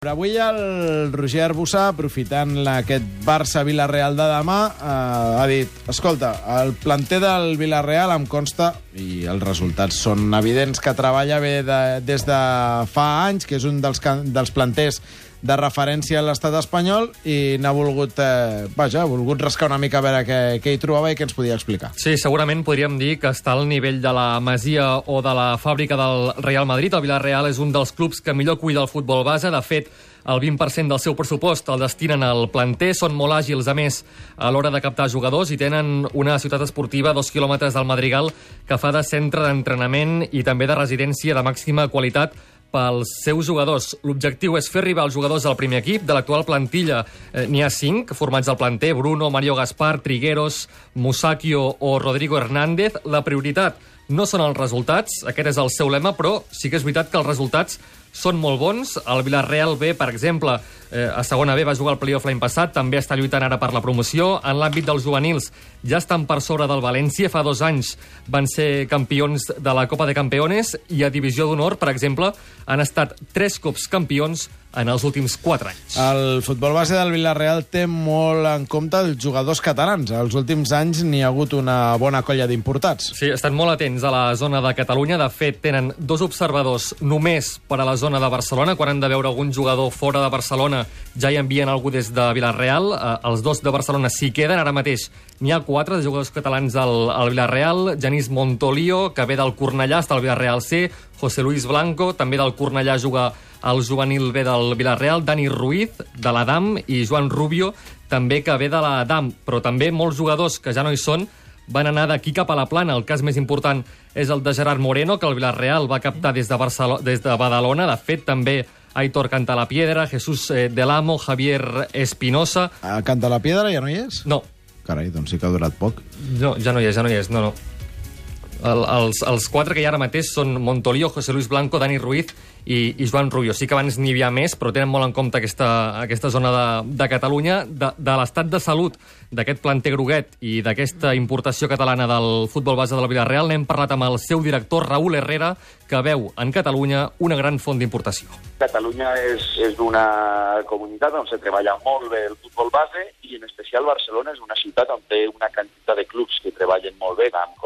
Però avui el Roger Arbussà, aprofitant la- aquest Barça-Villarreal de demà, eh, ha dit, escolta, el planter del Villarreal em consta, i els resultats són evidents, que treballa bé de, des de fa anys, que és un dels, dels planters de referència a l'estat espanyol, i n'ha volgut, eh, vaja, ha volgut rascar una mica a veure què, què hi trobava i què ens podia explicar. Sí, segurament podríem dir que està al nivell de la Masia o de la fàbrica del Real Madrid. El Villarreal és un dels clubs que millor cuida el futbol base. De fet, el 20% del seu pressupost el destinen al planter. Són molt àgils, a més, a l'hora de captar jugadors i tenen una ciutat esportiva a dos quilòmetres del Madrigal que fa de centre d'entrenament i també de residència de màxima qualitat pels seus jugadors. L'objectiu és fer arribar els jugadors al primer equip. De l'actual plantilla eh, n'hi ha cinc formats al planter, Bruno, Mario Gaspar, Trigueros, Musakio o Rodrigo Hernández. La prioritat no són els resultats, aquest és el seu lema, però sí que és veritat que els resultats són molt bons. El Villarreal B, per exemple, eh, a segona B va jugar al playoff l'any passat, també està lluitant ara per la promoció. En l'àmbit dels juvenils ja estan per sobre del València. Fa dos anys van ser campions de la Copa de Campeones i a Divisió d'Honor, per exemple, han estat tres cops campions en els últims quatre anys. El futbol base del Villarreal té molt en compte els jugadors catalans. Els últims anys n'hi ha hagut una bona colla d'importats. Sí, estan molt atents a la zona de Catalunya. De fet, tenen dos observadors només per a la zona de Barcelona. Quan han de veure algun jugador fora de Barcelona, ja hi envien algú des de Villarreal. Eh, els dos de Barcelona s'hi queden. Ara mateix n'hi ha quatre de jugadors catalans al, al Villarreal. Genís Montolio, que ve del Cornellà, està al Villarreal C. José Luis Blanco, també del Cornellà, juga al juvenil B del Villarreal. Dani Ruiz, de l'Adam, i Joan Rubio, també que ve de l'Adam. Però també molts jugadors que ja no hi són van anar d'aquí cap a la plana. El cas més important és el de Gerard Moreno, que el Villarreal va captar des de, Barcelona, des de Badalona. De fet, també Aitor Cantalapiedra, Jesús eh, Delamo, Javier Espinosa... A Canta la Piedra ja no hi és? No, Carai, doncs sí que ha durat poc. no, ja no hi és, ja no hi és, no, no. El, els, els quatre que hi ha ara mateix són Montolio, José Luis Blanco, Dani Ruiz i, i Joan Rubio. Sí que abans n'hi havia més, però tenen molt en compte aquesta, aquesta zona de, de Catalunya. De, de l'estat de salut d'aquest planter groguet i d'aquesta importació catalana del futbol base del Villarreal n'hem parlat amb el seu director, Raúl Herrera, que veu en Catalunya una gran font d'importació. Catalunya és, és una comunitat on se treballa molt bé el futbol base i en especial Barcelona és una ciutat on té una quantitat de clubs que treballen molt bé, amb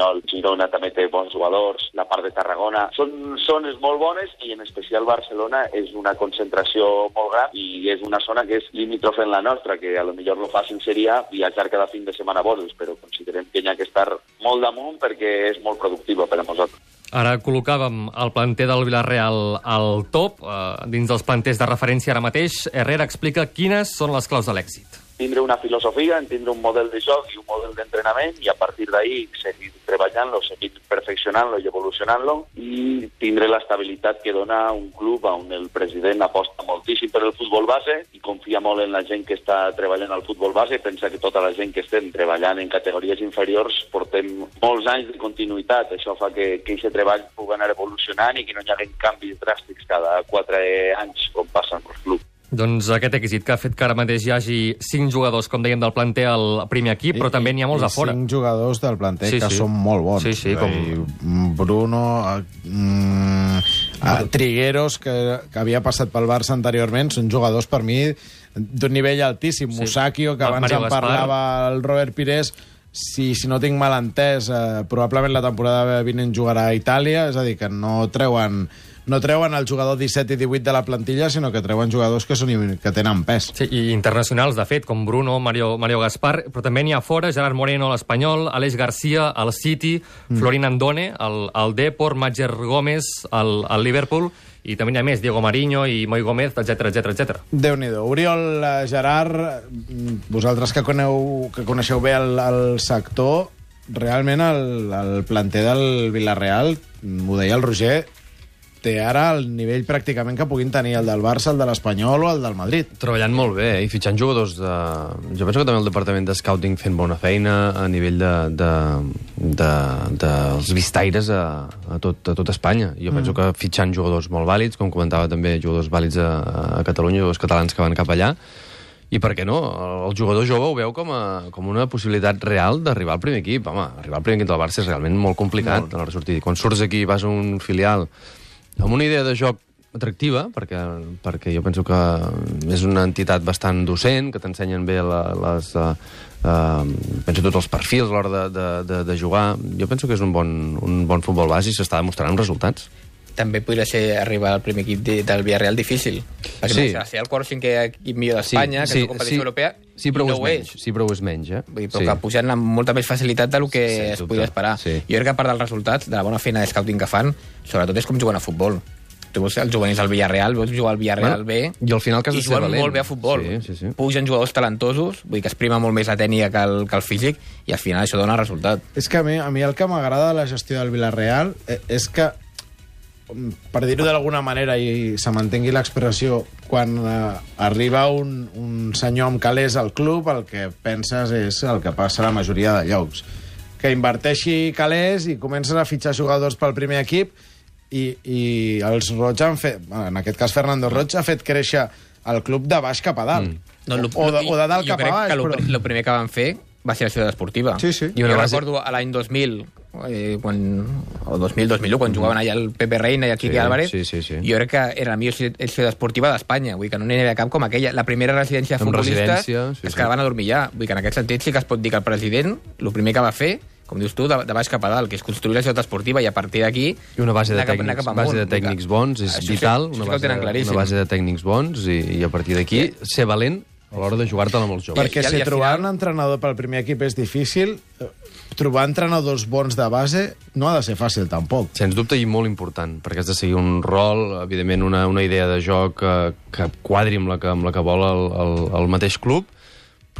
Barcelona, Espanyol, Girona també té bons jugadors, la part de Tarragona. Són zones molt bones i en especial Barcelona és una concentració molt gran i és una zona que és limítrofe en la nostra, que a lo millor lo fàcil seria viatjar cada fin de setmana a Boros, però considerem que hi ha que estar molt damunt perquè és molt productiva per a nosaltres. Ara col·locàvem el planter del Villarreal al top, eh, dins dels planters de referència ara mateix. Herrera explica quines són les claus de l'èxit. Tindre una filosofia, tindre un model de joc i un model d'entrenament i a partir d'ahí seguir treballant-lo, seguir perfeccionant-lo i evolucionant-lo i tindre l'estabilitat que dona un club on el president aposta moltíssim per el futbol base i confia molt en la gent que està treballant al futbol base i pensa que tota la gent que estem treballant en categories inferiors portem molts anys de continuïtat. Això fa que, que aquest treball pugui anar evolucionant i que no hi hagi canvis dràstics cada quatre anys com passa en els clubs. Doncs aquest èxit que ha fet que ara mateix hi hagi cinc jugadors, com dèiem, del planter al primer equip, però també n'hi ha molts I a fora. cinc jugadors del planter Sí, que sí. són molt bons. Sí, sí, com- I Bruno, eh, mm, eh, Trigueros, que, que havia passat pel Barça anteriorment, són jugadors per mi d'un nivell altíssim. Sí. Musakio, que Ma- abans Mario en parlava el Robert Pires, si, si no tinc mal entès, eh, probablement la temporada vinent jugarà a Itàlia, és a dir, que no treuen no treuen el jugador 17 i 18 de la plantilla, sinó que treuen jugadors que, són, que tenen pes. Sí, i internacionals, de fet, com Bruno, Mario, Mario Gaspar, però també n'hi ha fora, Gerard Moreno, l'Espanyol, Aleix Garcia, el City, mm. Florin Andone, el, el Depor, Matger Gómez, el, el Liverpool, i també n'hi ha més, Diego Mariño i Moi Gómez, etc etc etc. Déu-n'hi-do. Oriol, eh, Gerard, mm, vosaltres que, coneu, que coneixeu bé el, el sector, realment el, el planter del Villarreal, mm, ho deia el Roger, té ara el nivell pràcticament que puguin tenir el del Barça, el de l'Espanyol o el del Madrid. Treballant molt bé eh? i fitxant jugadors de... Jo penso que també el departament de scouting fent bona feina a nivell de, de, de, dels vistaires a, a, tot, a tot Espanya. Jo penso que fitxant jugadors molt vàlids, com comentava també, jugadors vàlids a, a Catalunya, jugadors catalans que van cap allà, i per què no? El jugador jove ho veu com, a, com una possibilitat real d'arribar al primer equip. Home, arribar al primer equip del Barça és realment molt complicat molt. sortir. Quan surts aquí vas a un filial amb una idea de joc atractiva, perquè, perquè jo penso que és una entitat bastant docent, que t'ensenyen bé la, les... Uh, uh, penso tots els perfils a l'hora de, de, de, de jugar. Jo penso que és un bon, un bon futbol base i s'està demostrant amb resultats. també podria ser arribar al primer equip de, del Villarreal difícil. Perquè Sí. sí. no, ser el quart o cinquè equip millor d'Espanya, que és una competició europea, sí, però i ho no és menys. Sí, però ho és menys, eh? Vull dir, però sí. que pugen amb molta més facilitat del que Sens es dubte, podia esperar. sí. Jo crec que a part dels resultats, de la bona feina de scouting que fan, sobretot és com juguen a futbol. Tu veus els juvenils al Villarreal, veus jugar al Villarreal Bueno, B... i al final que has i de ser juguen valent. molt bé a futbol. Sí, sí, sí. Pugen jugadors talentosos, vull dir que es prima molt més la tècnica que el, que el físic, i al final això dona resultat. És que a mi, a mi el que m'agrada de la gestió del Villarreal eh, és que, per dir-ho d'alguna manera, i se mantengui l'expressió, quan eh, arriba un, un senyor amb calés al club, el que penses és el que passa a la majoria de llocs. Que inverteixi calés i comences a fitxar jugadors pel primer equip i, i els Roig han fet... En aquest cas, Fernando Roig ha fet créixer el club de baix cap a dalt. Mm. No, lo, o, de, o de dalt jo cap a crec baix, que lo, però... primer que van fer va ser la ciutat esportiva. Sí, sí. I jo base- recordo a l'any 2000, eh, quan, o 2000-2001, quan jugaven allà el Pepe Reina i el Quique Sí, Álvarez, sí, sí, sí. jo crec que era la millor ciutat esportiva d'Espanya. Vull dir que no n'hi havia cap com aquella. La primera residència de futbolistes sí, es sí. quedaven a dormir allà. Vull dir que en aquest sentit sí que es pot dir que el president, el primer que va fer, com dius tu, de, de baix cap a dalt, que és construir la ciutat esportiva i a partir d'aquí... I una base de anar cap- anar tècnics, cap amunt. base de tècnics bons és això sí- vital, això sí una, base, una base de tècnics bons i, i a partir d'aquí ser valent a l'hora de jugar-te-la amb els joves. Perquè si trobar un entrenador pel primer equip és difícil, eh, trobar entrenadors bons de base no ha de ser fàcil tampoc. Sens dubte i molt important, perquè has de seguir un rol, evidentment una, una idea de joc que, que quadri amb la que, amb la que vol el, el, el mateix club,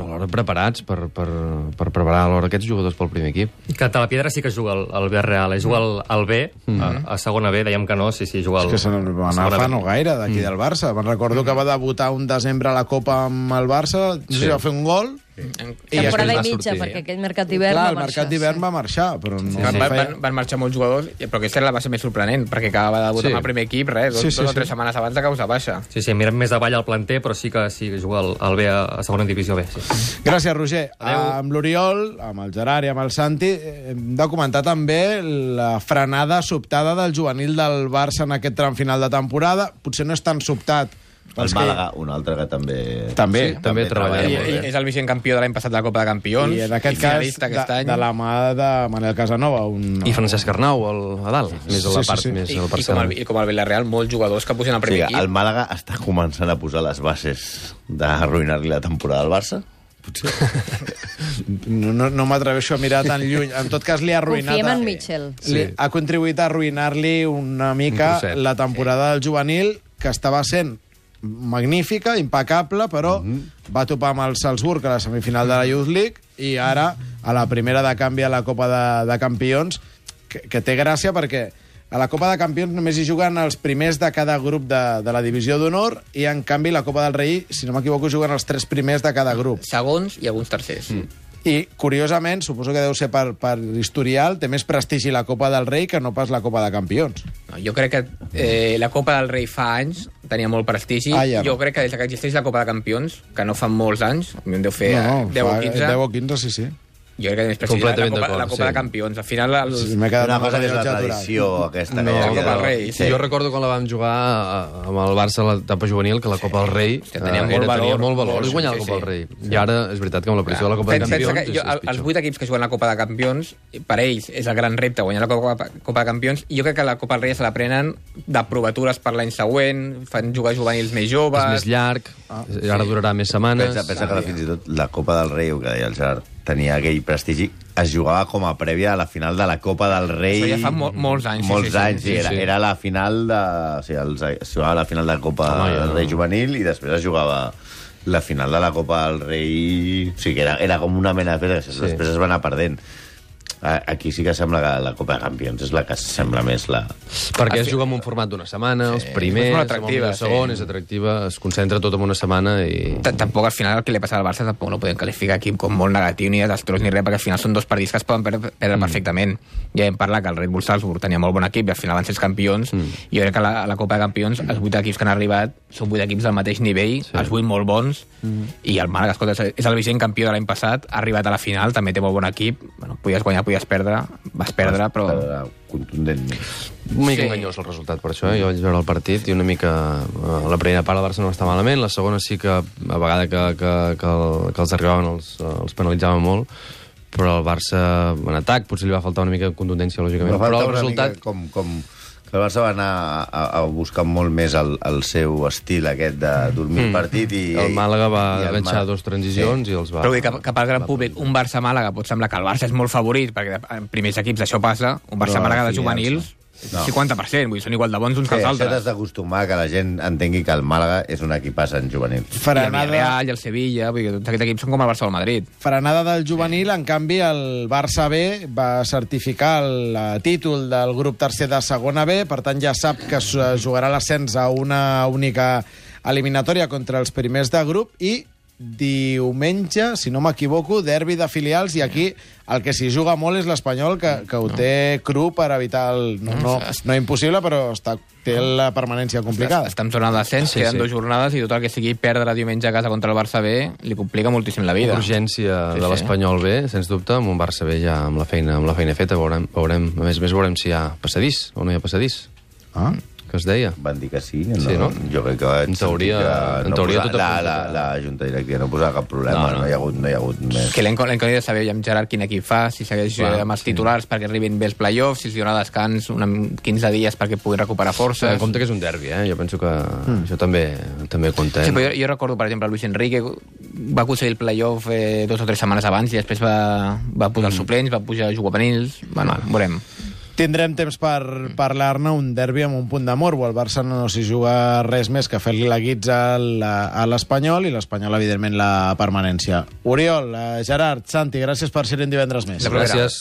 però alhora preparats per, per, per preparar alhora aquests jugadors pel primer equip. Que a la Piedra sí que juga al, al Villarreal, eh? juga al, al B, a, a segona B, dèiem que no, sí, sí, juga al... És que se n'en va a anar segona fa B. no gaire d'aquí del Barça. Me'n recordo que va debutar un desembre a la Copa amb el Barça, no sé Sí. si va fer un gol, En- I Temporada i mitja, sortir. perquè aquell mercat d'hivern clar, va el marxar. mercat d'hivern va marxar, però no, van, no van, feia... van, van marxar molts jugadors, però aquesta era la base més sorprenent, perquè acabava de debutar Sí. amb el primer equip, res, dos, Sí, sí, dos o sí. tres setmanes abans de causa baixa. Sí, sí, mirem més avall al planter, però sí que sí que juga al, al B, a, a segona divisió B. Sí. Gràcies, Roger. Adéu. Amb l'Oriol, amb el Gerard i amb el Santi, eh, hem de comentar també la frenada sobtada del juvenil del Barça en aquest tram final de temporada. Potser no és tan sobtat El que- Màlaga, un altre que també... També. Sí, també treballa I, molt bé. és el vicent campió de l'any passat de la Copa de Campions, I en aquest i cas, finalista de, aquest any. de la mà de Manel Casanova. Un... I Francesc Arnau al, a dalt, més a la Sí, sí, part sí. més I, al i, com el, I com el Villarreal, molts jugadors que pugen al O primer sigui, equip. el Màlaga està començant a posar les bases d'arruïnar-li la temporada al Barça. No, no, no m'atreveixo a mirar tan lluny. En tot cas, li ha arruïnat... Confiem en a- Mitchell. Li Sí. ha contribuït a arruïnar-li una mica Un la temporada del juvenil, que estava sent magnífica, impecable, però va topar amb el Salzburg a la semifinal de la Youth League i ara a la primera de canvi a la Copa de, de Campions, que, que té gràcia perquè a la Copa de Campions només hi juguen els primers de cada grup de, de la divisió d'honor i, en canvi, la Copa del Rei, si no m'equivoco, juguen els tres primers de cada grup. Segons i alguns tercers. Mm. I, curiosament, suposo que deu ser per, per historial, té més prestigi la Copa del Rei que no pas la Copa de Campions. No, jo crec que eh, la Copa del Rei fa anys tenia molt prestigi. Ah, ja no. jo crec que des que existeix la Copa de Campions, que no fa molts anys, deu fer no, 10 o fa 15, 10 o 15, sí, sí. Jo crec que té més prestigi la, la, Completament Copa, la Copa sí. de Campions. Al final, els, sí M'he quedat Una cosa és la tradició aquesta No, que la Copa del de- Rei, Sí. Jo recordo quan la vam jugar a- amb el Barça a l'etapa juvenil, que la Copa del Rei Hòstia, tenia eh, molt era, tenia valor. molt valor Molt, i guanyar sí, la Copa del sí. Rei. I ara és veritat que amb la pressió de la Copa de Pensa Campions que jo, és, és els vuit equips que juguen la Copa de Campions, per ells és el gran repte guanyar la Copa, Copa de Campions, i jo crec que la Copa del Rei se la prenen de provatures per l'any següent, fan jugar juvenils més joves... És més llarg, ara durarà més setmanes. Pensa, pensa que fins i tot la Copa del Rei, que deia el Gerard, tenia aquell prestigi, es jugava com a prèvia a la final de la Copa del Rei. Això ja fa mo- molts anys, Molts sí, sí, anys, sí, sí, era, sí. era la final de... O sigui, els, es jugava la final de la Copa Home, del no. Rei juvenil i després es jugava la final de la Copa del Rei... O sigui, que era, era com una mena de... Sí. Després es va anar perdent. Aquí sí que sembla que la Copa de Campions és la que sembla més la... Perquè es juga en un format d'una setmana, els primers, és el atractiva, millor segon, sí. és atractiva, es concentra tot en una setmana i... T- Tampoc al final el que li passa al Barça tampoc no podem qualificar aquí com molt negatiu ni desastrós ni res, perquè al final són dos partits que es poden perdre, perdre mm. perfectament. Ja hem parlat que el Red Bull Salzburg tenia molt bon equip i al final van ser els campions, mm. i jo crec que a la, la Copa de Campions els vuit equips que han arribat són vuit equips del mateix nivell, sí. els vuit molt bons, mm. i el Màlaga, escolta, és- és el vigent campió de l'any passat, ha arribat a la final, també té molt bon equip, bueno, podies guanyar, podies perdre, vas perdre, però... Era contundent. Una mica Sí. enganyós el resultat, per això. Eh? Jo vaig veure el partit i una mica... eh, La primera part el Barça no està malament, la segona sí que a vegada que, que, que, el, que els arribaven els, els penalitzaven molt, però el Barça en atac potser li va faltar una mica de contundència, lògicament. Però el resultat... com, com el Barça va anar a, a buscar molt més el, el seu estil aquest de dormir el partit i... El Màlaga va enganxar Mà- dos transicions i els va... Però vull dir que, que pel gran públic, un Barça-Màlaga pot semblar que el Barça és molt favorit, perquè en primers equips això passa, un Barça-Màlaga de juvenils, no. 50%, vull dir, són igual de bons uns Sí, que els això t'has altres. d'acostumar que la gent entengui que el Màlaga és un equipàs en juvenil. I el Villarreal i el Sevilla, vull dir tots aquests equips són com el Barça o el Madrid. frenada del juvenil, en canvi, el Barça B va certificar el eh, títol del grup tercer de segona B, per tant ja sap que es eh, jugarà l'ascens a una única eliminatòria contra els primers de grup i diumenge, si no m'equivoco, derbi de filials, i aquí el que s'hi juga molt és l'Espanyol, que, que ho té cru per evitar el... No, no, no impossible, però està, té la permanència complicada. Està en zona d'ascens, Sí, sí, queden sí. dues jornades i tot el que sigui perdre diumenge a casa contra el Barça B li complica moltíssim la vida. Urgència Sí, de sí. l'Espanyol B, sens dubte, amb un Barça B ja amb la feina, amb la feina feta. Veurem, veurem, a més a més veurem si hi ha passadís o no hi ha passadís, Ah? Que es deia. Van dir que sí, no, Sí, no? jo crec que vaig En teoria- sentir que en teoria posa- tot la, la, que- la Junta Directiva no posava cap problema, No, no, no. no. hi ha hagut, no hi ha hagut més. Que hauria de saber ja amb Gerard quin equip fa, si segueix Clar, Clar, amb els titulars perquè arribin bé els play-offs, si els dona descans una, 15 dies perquè puguin recuperar Tenint forces. en compte que és un derbi, eh? Jo penso que això també també compta. Sí, Eh? però jo, jo recordo, per exemple, Luis Enrique va aconseguir el play-off eh, dos o tres setmanes abans i després va, va posar els suplents, va pujar juvenils... Bueno, veurem. Tindrem temps per parlar-ne un derbi amb un punt de morbo. El Barça no s'hi juga res més que fer-li la guitza a l'Espanyol i l'Espanyol, evidentment, la permanència. Oriol, eh, Gerard, Santi, gràcies per ser-hi divendres més. Gràcies.